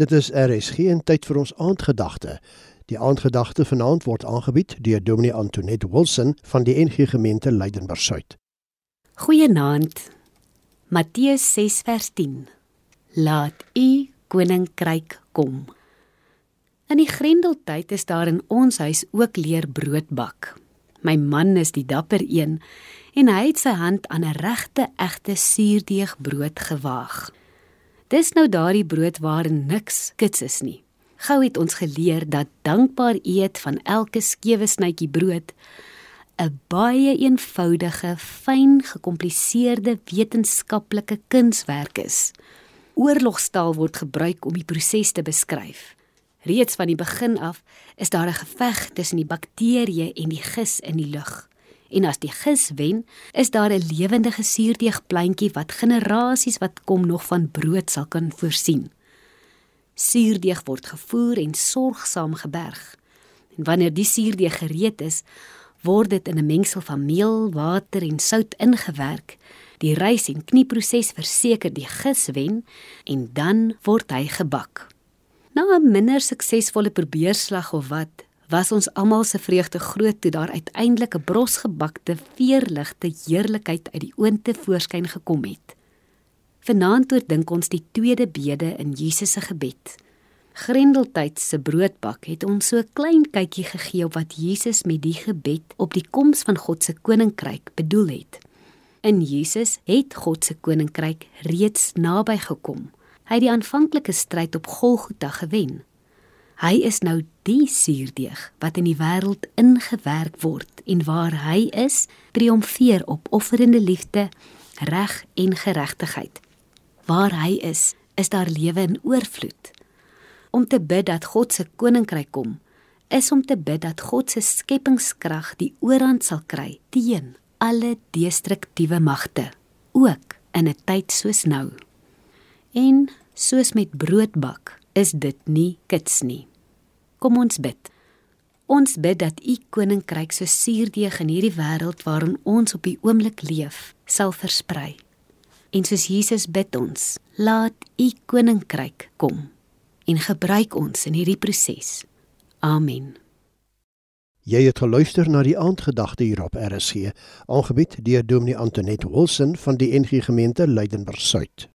Dit is RSG en tyd vir ons aandgedagte. Die aandgedagte vanaand word aangebied deur Dominee Antoinette Wilson van die NG Gemeente Leidenburg Suid. Goeienaand. Matteus 6 vers 10. Laat u koninkryk kom. In die Grendeltyd is daar in ons huis ook leer brood bak. My man is die dapper een en hy het sy hand aan 'n regte egte suurdeegbrood gewaag. Dis nou daardie brood waarin niks kits is nie. Gou het ons geleer dat dankbaar eet van elke skewe snytjie brood 'n baie eenvoudige, fyn gekompliseerde wetenskaplike kunswerk is. Oorlogstaal word gebruik om die proses te beskryf. Reeds van die begin af is daar 'n geveg tussen die bakterieë en die gis in die lug. En as die gis wen, is daar 'n lewendige suurdeegpleintjie wat generasies wat kom nog van brood sal kan voorsien. Suurdeeg word gevoer en sorgsaam geberg. En wanneer die suurdeeg gereed is, word dit in 'n mengsel van meel, water en sout ingewerk. Die rys en knieproses verseker die gis wen en dan word hy gebak. Na 'n minder suksesvolle probeerslag of wat, was ons almal se vreugde groot toe daar uiteindelik 'n brosgebakte veerligte heerlikheid uit die oonte voorskyn gekom het. Vanaand oordink ons die tweede bede in Jesus se gebed. Grendeltyd se broodbak het ons so 'n klein kykie gegee op wat Jesus met die gebed op die koms van God se koninkryk bedoel het. In Jesus het God se koninkryk reeds naby gekom. Hy het die aanvanklike stryd op Golgotha gewen. Hy is nou die suurdeeg wat in die wêreld ingewerk word en waar hy is, triomfeer op offerende liefde, reg en geregtigheid. Waar hy is, is daar lewe in oorvloed. Om te bid dat God se koninkryk kom, is om te bid dat God se skepingskrag die oorhand sal kry teen alle destruktiewe magte, ook in 'n tyd soos nou. En soos met broodbak, is dit nie kits nie. Kom ons bid. Ons bid dat u koninkryk so suurdeeg in hierdie wêreld waarin ons op die oomblik leef, sal versprei. En soos Jesus bid ons, laat u koninkryk kom en gebruik ons in hierdie proses. Amen. Jy het geluister na die aandgedagte hier op RSG, aangebied deur Dominee Antoinette Wilson van die NG Gemeente Leidenburg Suid.